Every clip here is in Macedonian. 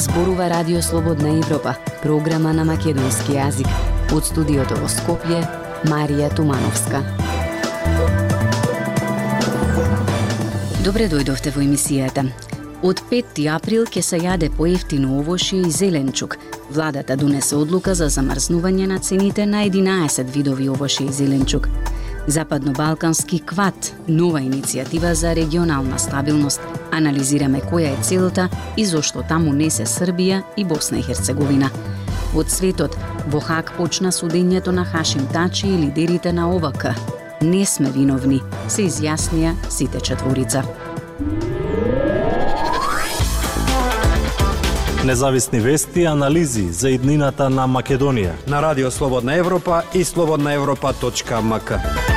Зборува Радио Слободна Европа, програма на македонски јазик. Од студиото во Скопје, Марија Тумановска. Добре дојдовте во емисијата. Од 5 април ќе се јаде поевтино овошје и зеленчук. Владата донесе одлука за замрзнување на цените на 11 видови овошје и зеленчук. Западно-Балкански кват, нова иницијатива за регионална стабилност. Анализираме која е целта и зошто таму не се Србија и Босна и Херцеговина. Од светот, во Хак почна судењето на Хашим Тачи и лидерите на ОВК. Не сме виновни, се изјаснија сите четворица. Независни вести и анализи за иднината на Македонија. На Радио Слободна Европа и слободнаевропа.мк.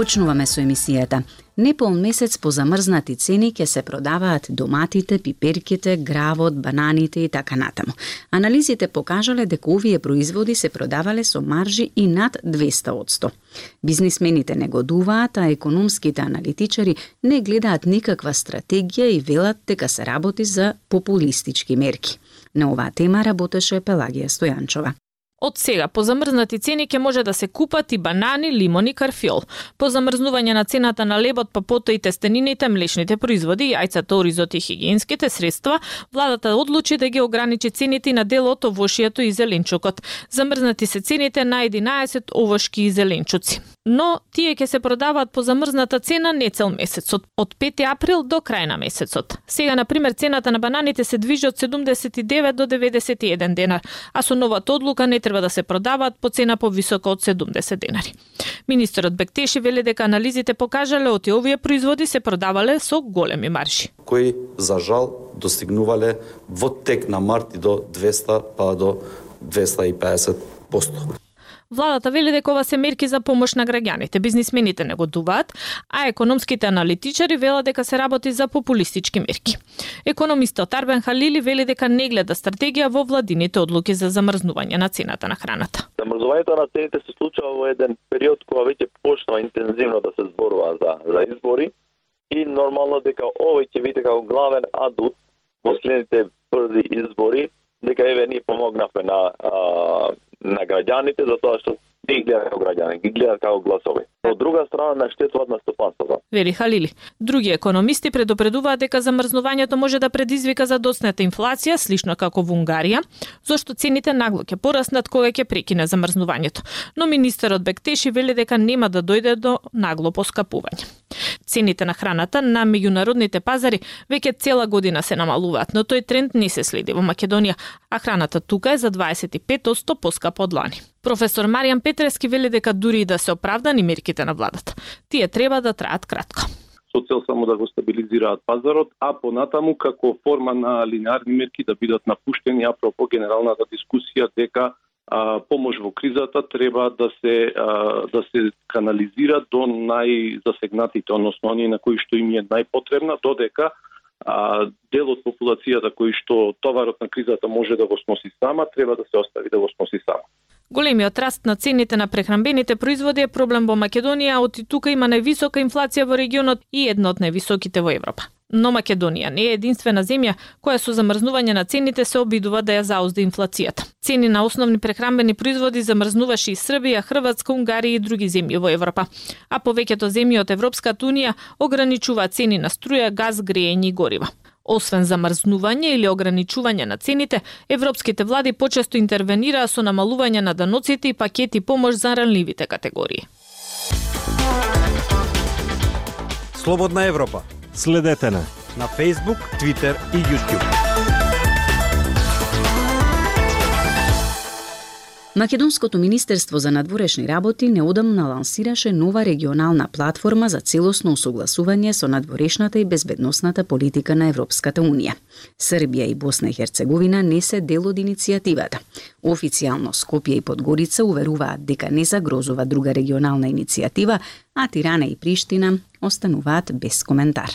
Почнуваме со емисијата. Непол месец по замрзнати цени ќе се продаваат доматите, пиперките, гравот, бананите и така натаму. Анализите покажале дека овие производи се продавале со маржи и над 200%. Бизнисмените негодуваат, а економските аналитичари не гледаат никаква стратегија и велат дека се работи за популистички мерки. На оваа тема работеше Пелагија Стојанчова. Од сега, по замрзнати цени ќе може да се купат и банани, лимони, карфиол. По замрзнување на цената на лебот, па пото и тестенините, млечните производи, јајцата, оризот и хигиенските средства, владата одлучи да ги ограничи цените на дел од овошјето и зеленчукот. Замрзнати се цените на 11 овошки и зеленчуци. Но тие ќе се продаваат по замрзната цена не цел месецот, од, од 5 април до крај на месецот. Сега, на пример, цената на бананите се движи од 79 до 91 денар, а со новата одлука не треба да се продаваат по цена повисока од 70 денари. Министерот Бектеши вели дека анализите покажале оти овие производи се продавале со големи маржи. Кои за жал достигнувале во тек на март и до 200 па до 250% Владата вели дека ова се мерки за помош на граѓаните. Бизнисмените не дуваат, а економските аналитичари велат дека се работи за популистички мерки. Економистот Арбен Халили вели дека не гледа стратегија во владините одлуки за замрзнување на цената на храната. Замрзнувањето на цените се случува во еден период кога веќе почнува интензивно да се зборува за за избори и нормално дека овој ќе биде како главен адут во следните брзи избори дека еве ние помогнавме на а, на граѓаните за тоа што не ги гледаат како граѓани, ги гледаат како гласови. Од друга страна на штетуваат на стопанството. Вели Халили. Други економисти предупредуваат дека замрзнувањето може да предизвика задоцната инфлација, слично како во Унгарија, зошто цените нагло ќе пораснат кога ќе прекине замрзнувањето. Но министерот Бектеши вели дека нема да дојде до нагло поскапување. Цените на храната на меѓународните пазари веќе цела година се намалуваат, но тој тренд не се следи во Македонија, а храната тука е за 25% поскапа од лани. Професор Маријан Петрески вели дека дури и да се оправдани мерките на владата, тие треба да траат кратко со цел само да го стабилизираат пазарот, а понатаму како форма на линеарни мерки да бидат напуштени апропо генералната дискусија дека а, помош во кризата треба да се а, да се канализира до најзасегнатите, односно оние на кои што им е најпотребна, додека а, дел од популацијата кои што товарот на кризата може да го сноси сама, треба да се остави да го сноси сама. Големиот раст на цените на прехранбените производи е проблем во Македонија, оти тука има највисока инфлација во регионот и едно од највисоките во Европа. Но Македонија не е единствена земја која со замрзнување на цените се обидува да ја заузди инфлацијата. Цени на основни прехранбени производи замрзнуваше и Србија, Хрватска, Унгарија и други земји во Европа. А повеќето земји од Европската унија ограничува цени на струја, газ, грејење и горива. Освен замрзнување или ограничување на цените, европските влади почесто интервенираа со намалување на даноците и пакети помош за ранливите категории. Слободна Европа. Следете на на Facebook, Twitter и YouTube. Македонското Министерство за надворешни работи неодамна лансираше нова регионална платформа за целосно усогласување со надворешната и безбедносната политика на Европската Унија. Србија и Босна и Херцеговина не се дел од иницијативата. Официјално Скопје и Подгорица уверуваат дека не загрозува друга регионална иницијатива, а Тирана и Приштина остануваат без коментар.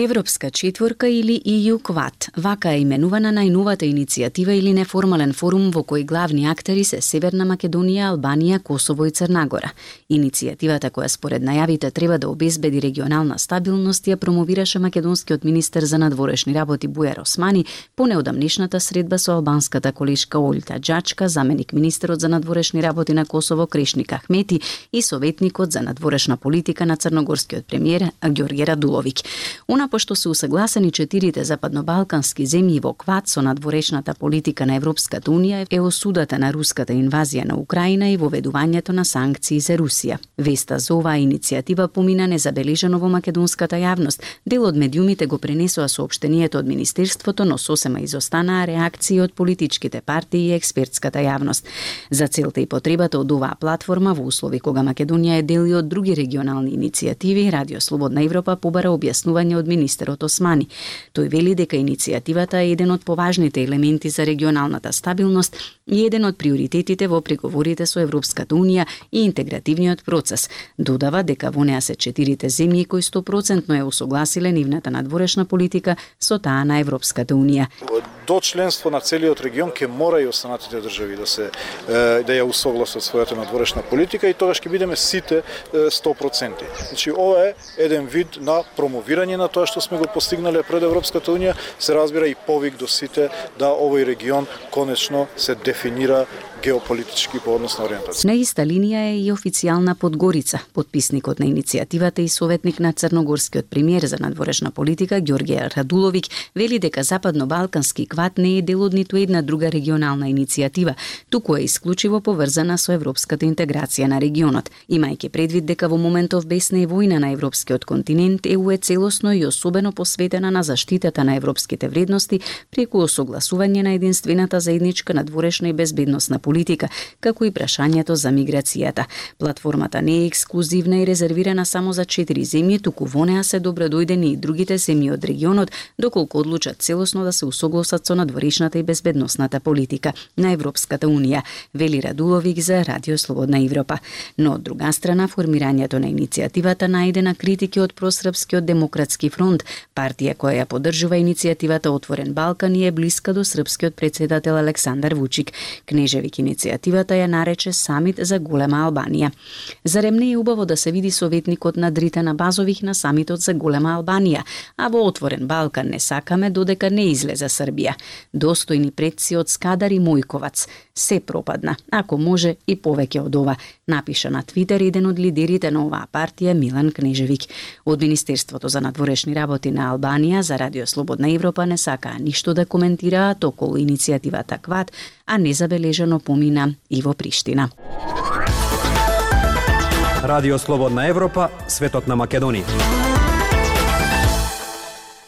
Европска четворка или EU Quad. Вака е именувана најновата иницијатива или неформален форум во кој главни актери се Северна Македонија, Албанија, Косово и Црнагора. Иницијативата која според најавите треба да обезбеди регионална стабилност ја промовираше македонскиот министер за надворешни работи Бујар Османи по неодамнешната средба со албанската колешка Олта Джачка, заменик министерот за надворешни работи на Косово Крешник Ахмети и советникот за надворешна политика на црногорскиот премиер Ѓорѓе Радуловиќ. Она пошто се усагласени четирите западнобалкански земји во квад со надворешната политика на Европската Унија е осудата на руската инвазија на Украина и воведувањето на санкции за Русија. Веста за оваа иницијатива помина незабележано во македонската јавност. Дел од медиумите го пренесоа соопштението од Министерството, но сосема изостанаа реакции од политичките партии и експертската јавност. За целта и потребата од оваа платформа во услови кога Македонија е дел и од други регионални иницијативи, Радио Слободна Европа побара објаснување од министерот Османи. Тој вели дека иницијативата е еден од поважните елементи за регионалната стабилност и еден од приоритетите во преговорите со Европската Унија и интегративниот процес. Додава дека во неа се четирите земји кои 100% е усогласиле нивната надворешна политика со таа на Европската Унија. До членство на целиот регион ќе мора и останатите држави да се да ја усогласат својата надворешна политика и тогаш ќе бидеме сите 100%. Значи ова е еден вид на промовирање на тоа што сме го постигнале пред Европската Унија, се разбира и повик до сите да овој регион конечно се дефинира геополитички по однос на ориентација. На иста линија е и официјална Подгорица. Подписникот на иницијативата и советник на црногорскиот премиер за надворешна политика Ѓорѓе Радуловиќ вели дека Западно-Балкански кват не е дел од ниту една друга регионална иницијатива, туку е исклучиво поврзана со европската интеграција на регионот. Имајќи предвид дека во моментов бесна и војна на европскиот континент, ЕУ е целосно и особено посветена на заштитата на европските вредности преку осогласување на единствената заедничка надворешна и безбедносна политика, политика, како и прашањето за миграцијата. Платформата не е ексклузивна и резервирана само за четири земји, туку во неа се добродојдени и другите земји од регионот, доколку одлучат целосно да се усогласат со надворешната и безбедносната политика на Европската Унија, вели Радуловик за Радио Слободна Европа. Но од друга страна, формирањето на иницијативата најде на критики од просрпскиот демократски фронт, партија која ја поддржува иницијативата Отворен Балкан и е блиска до српскиот председател Александар Вучик. Кнежевик иницијативата ја нарече самит за голема Албанија. Зарем не е убаво да се види советникот на Дритана Базових на самитот за голема Албанија, а во отворен Балкан не сакаме додека не излезе Србија. Достојни предци од Скадар и Мојковац. Се пропадна, ако може и повеќе од ова, напиша на Твитер еден од лидерите на оваа партија Милан Кнежевик. Од Министерството за надворешни работи на Албанија за Радио Слободна Европа не сакаа ништо да коментираат околу иницијативата Квад, а незабележано помина и во Приштина. Радио Слободна Европа, светот на Македонија.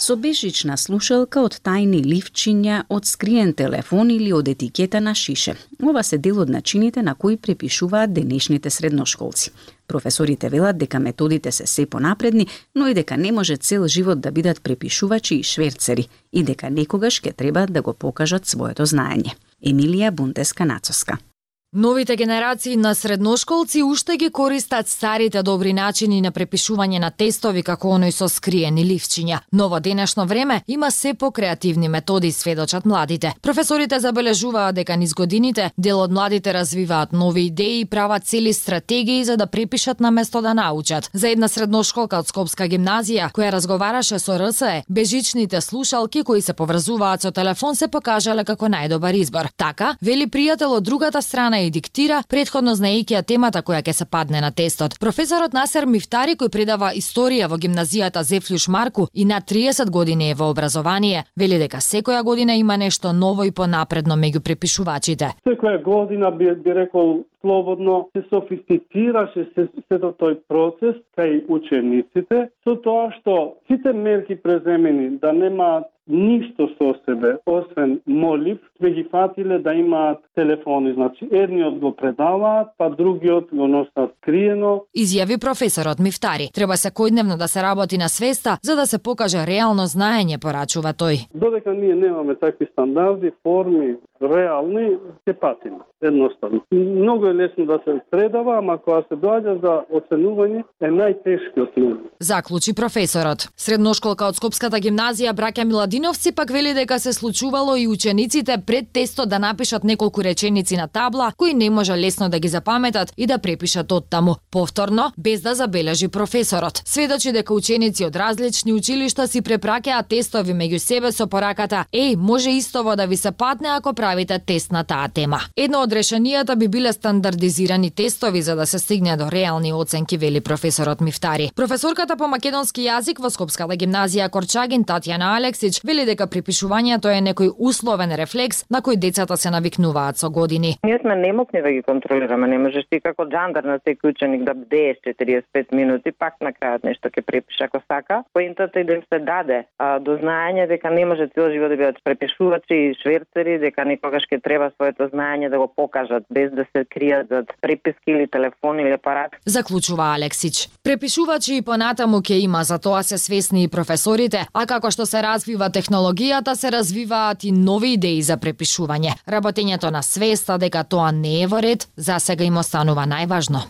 Со бежична слушалка од тајни ливчиња, од скриен телефон или од етикета на шише. Ова се дел од начините на кои препишуваат денешните средношколци. Професорите велат дека методите се се понапредни, но и дека не може цел живот да бидат препишувачи и шверцери и дека некогаш ќе треба да го покажат своето знаење. Emilija Bundes-Kanadzoska. Новите генерации на средношколци уште ги користат старите добри начини на препишување на тестови како оној со скриени ливчиња. Но во денешно време има се покреативни методи, сведочат младите. Професорите забележуваат дека низ годините дел од младите развиваат нови идеи и прават цели стратегии за да препишат на место да научат. За една средношколка од Скопска гимназија која разговараше со РСЕ, бежичните слушалки кои се поврзуваат со телефон се покажале како најдобар избор. Така, вели пријател од другата страна и диктира, предходно знаејќи ја темата која ќе се падне на тестот. Професорот Насер Мифтари, кој предава историја во гимназијата Зефлюш Марку и на 30 години е во образование, вели дека секоја година има нешто ново и понапредно меѓу препишувачите. Секоја година би, би рекол слободно се софистицираше се, сето тој процес кај учениците, со тоа што сите мерки преземени да немаат ништо со себе, освен молив, сме ги фатиле да имаат телефони. Значи, едниот го предаваат, па другиот го носат криено. Изјави професорот Мифтари. Треба секојдневно да се работи на свеста, за да се покаже реално знаење, порачува тој. Додека ние немаме такви стандарди, форми, реални, ќе патиме. Едноставно. Многу е лесно да се предава, ама кога се доаѓа за оценување е најтешкиот момент. Заклучи професорот. Средношколка од Скопската гимназија Браќа Миладиновци пак вели дека се случувало и учениците пред тестот да напишат неколку реченици на табла кои не може лесно да ги запаметат и да препишат од таму Повторно, без да забележи професорот. Сведочи дека ученици од различни училишта си препраќаат тестови меѓу себе со пораката «Еј, може истово да ви се падне ако правите тест на таа тема». Едно од решенијата би биле стандардизирани тестови за да се стигне до реални оценки, вели професорот Мифтари. Професорката по македонски јазик во Скопската гимназија Корчагин Татјана Алексич вели дека припишувањето е некој условен рефлекс на кој децата се навикнуваат со години. Ние сме немокни да ги контролираме, не можеш ти како джандар на секој ученик да бдееш 45 минути, пак на крајот нешто ќе препише ако сака. Поентата е да им се даде а, до знаење дека не може цел живот да бидат препишувачи и шверцери, дека не некогаш ќе треба своето знаење да го покажат без да се кријат зад преписки или телефон или апарат. Заклучува Алексич. Препишувачи и понатаму ќе има, за тоа се свесни и професорите, а како што се развива технологијата, се развиваат и нови идеи за препишување. Работењето на свеста дека тоа не е во ред, за сега им останува најважно.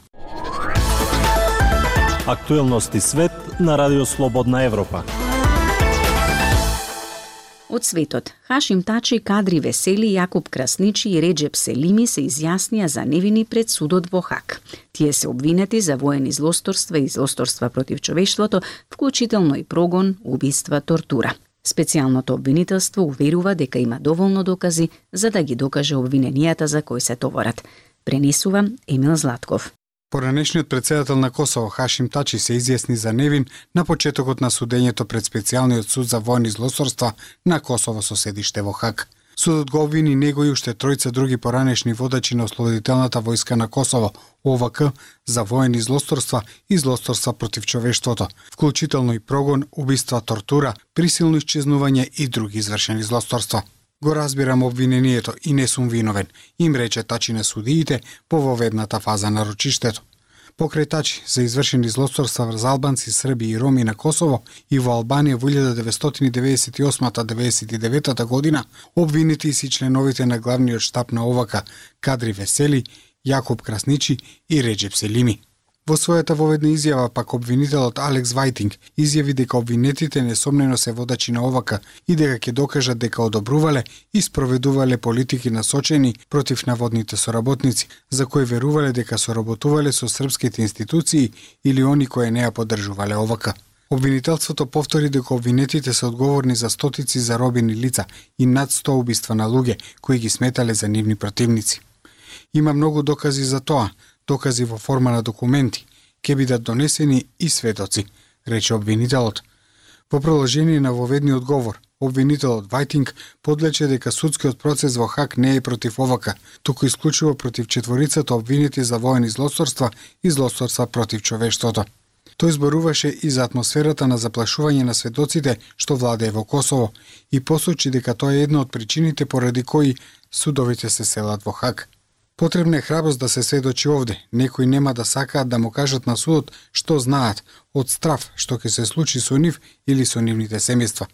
Актуелности свет на Радио Слободна Европа. Од светот, Хашим Тачи, Кадри Весели, Јакуб Красничи и Реджеп Селими се изјаснија за невини пред судот во Хак. Тие се обвинети за воени злосторства и злосторства против човештвото, вклучително и прогон, убиства, тортура. Специјалното обвинителство уверува дека има доволно докази за да ги докаже обвиненијата за кои се товарат. Пренесува Емил Златков. Поранешниот председател на Косово Хашим Тачи се изјасни за невин на почетокот на судењето пред специјалниот суд за војни злосорства на Косово со седиште во Хак. Судот го обвини него и уште тројца други поранешни водачи на ослободителната војска на Косово, ОВК, за воени злосторства и злосторства против човештвото, вклучително и прогон, убиства, тортура, присилно исчезнување и други извршени злосторства. Го разбирам обвинението и не сум виновен, им рече Тачи на судиите по воведната фаза на рочиштето. Покретачи за извршени злосторства врз албанци, срби и роми на Косово и во Албанија во 1998-99 година, обвинити си членовите на главниот штаб на ОВК Кадри Весели, Јакоб Красничи и Реджеп Селими. Во својата воведна изјава пак обвинителот Алекс Вајтинг изјави дека обвинетите несомнено се водачи на овака, и дека ќе докажат дека одобрувале и спроведувале политики насочени против наводните соработници, за кои верувале дека соработувале со српските институции или они кои не ја поддржувале овака. Обвинителството повтори дека обвинетите се одговорни за стотици заробени лица и над 100 убиства на луѓе кои ги сметале за нивни противници. Има многу докази за тоа, докази во форма на документи, ќе бидат донесени и сведоци, рече обвинителот. Во продолжение на воведниот одговор, обвинителот Вајтинг подлече дека судскиот процес во Хак не е против ОВК, туку исклучиво против четворицата обвинети за воени злосторства и злосторства против човештвото. Тој зборуваше и за атмосферата на заплашување на сведоците што владее во Косово и посочи дека тоа е една од причините поради кои судовите се селат во Хак. Потребна е храброст да се сведочи овде. Некои нема да сакаат да му кажат на судот што знаат, од страв што ќе се случи со нив или со нивните семејства.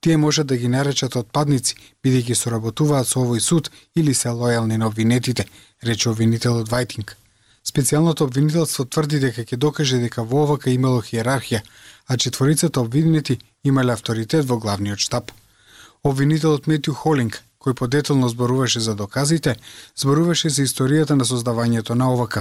Тие можат да ги наречат отпадници, бидејќи соработуваат со овој суд или се лојални на обвинетите, рече обвинителот Вајтинг. Специјалното обвинителство тврди дека ќе докаже дека во ОВК имало хиерархија, а четворицата обвинети имале авторитет во главниот штаб. Обвинителот Метју Холинг кој подетелно зборуваше за доказите, зборуваше за историјата на создавањето на ОВК.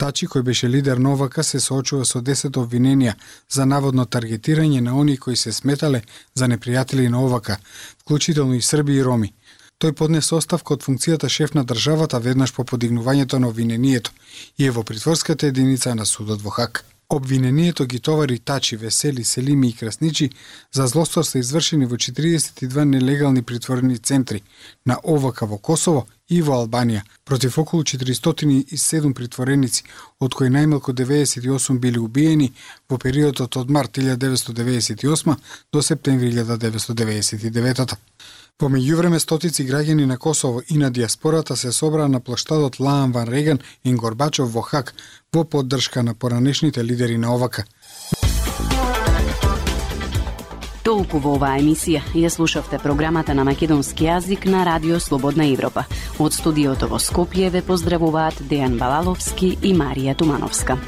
Тачи, кој беше лидер на ОВК, се соочува со 10 обвиненија за наводно таргетирање на оние кои се сметале за непријатели на ОВК, вклучително и Срби и Роми. Тој поднесе оставка од функцијата шеф на државата веднаш по подигнувањето на обвинението и е во притворската единица на судот во Хак. Обвинението ги товари Тачи, Весели, Селими и Красничи за злосторства извршени во 42 нелегални притворени центри на ОВК во Косово и во Албанија против околу 407 притвореници, од кои најмалку 98 били убиени во периодот од март 1998 до септември 1999. Во меѓувреме стотици граѓани на Косово и на диаспората се собраа на плоштадот Лаан Ван Реган и Горбачов во Хак во поддршка на поранешните лидери на ОВК. Толку во оваа емисија ја слушавте програмата на македонски јазик на Радио Слободна Европа. Од студиото во Скопје ве поздравуваат Дејан Балаловски и Марија Тумановска.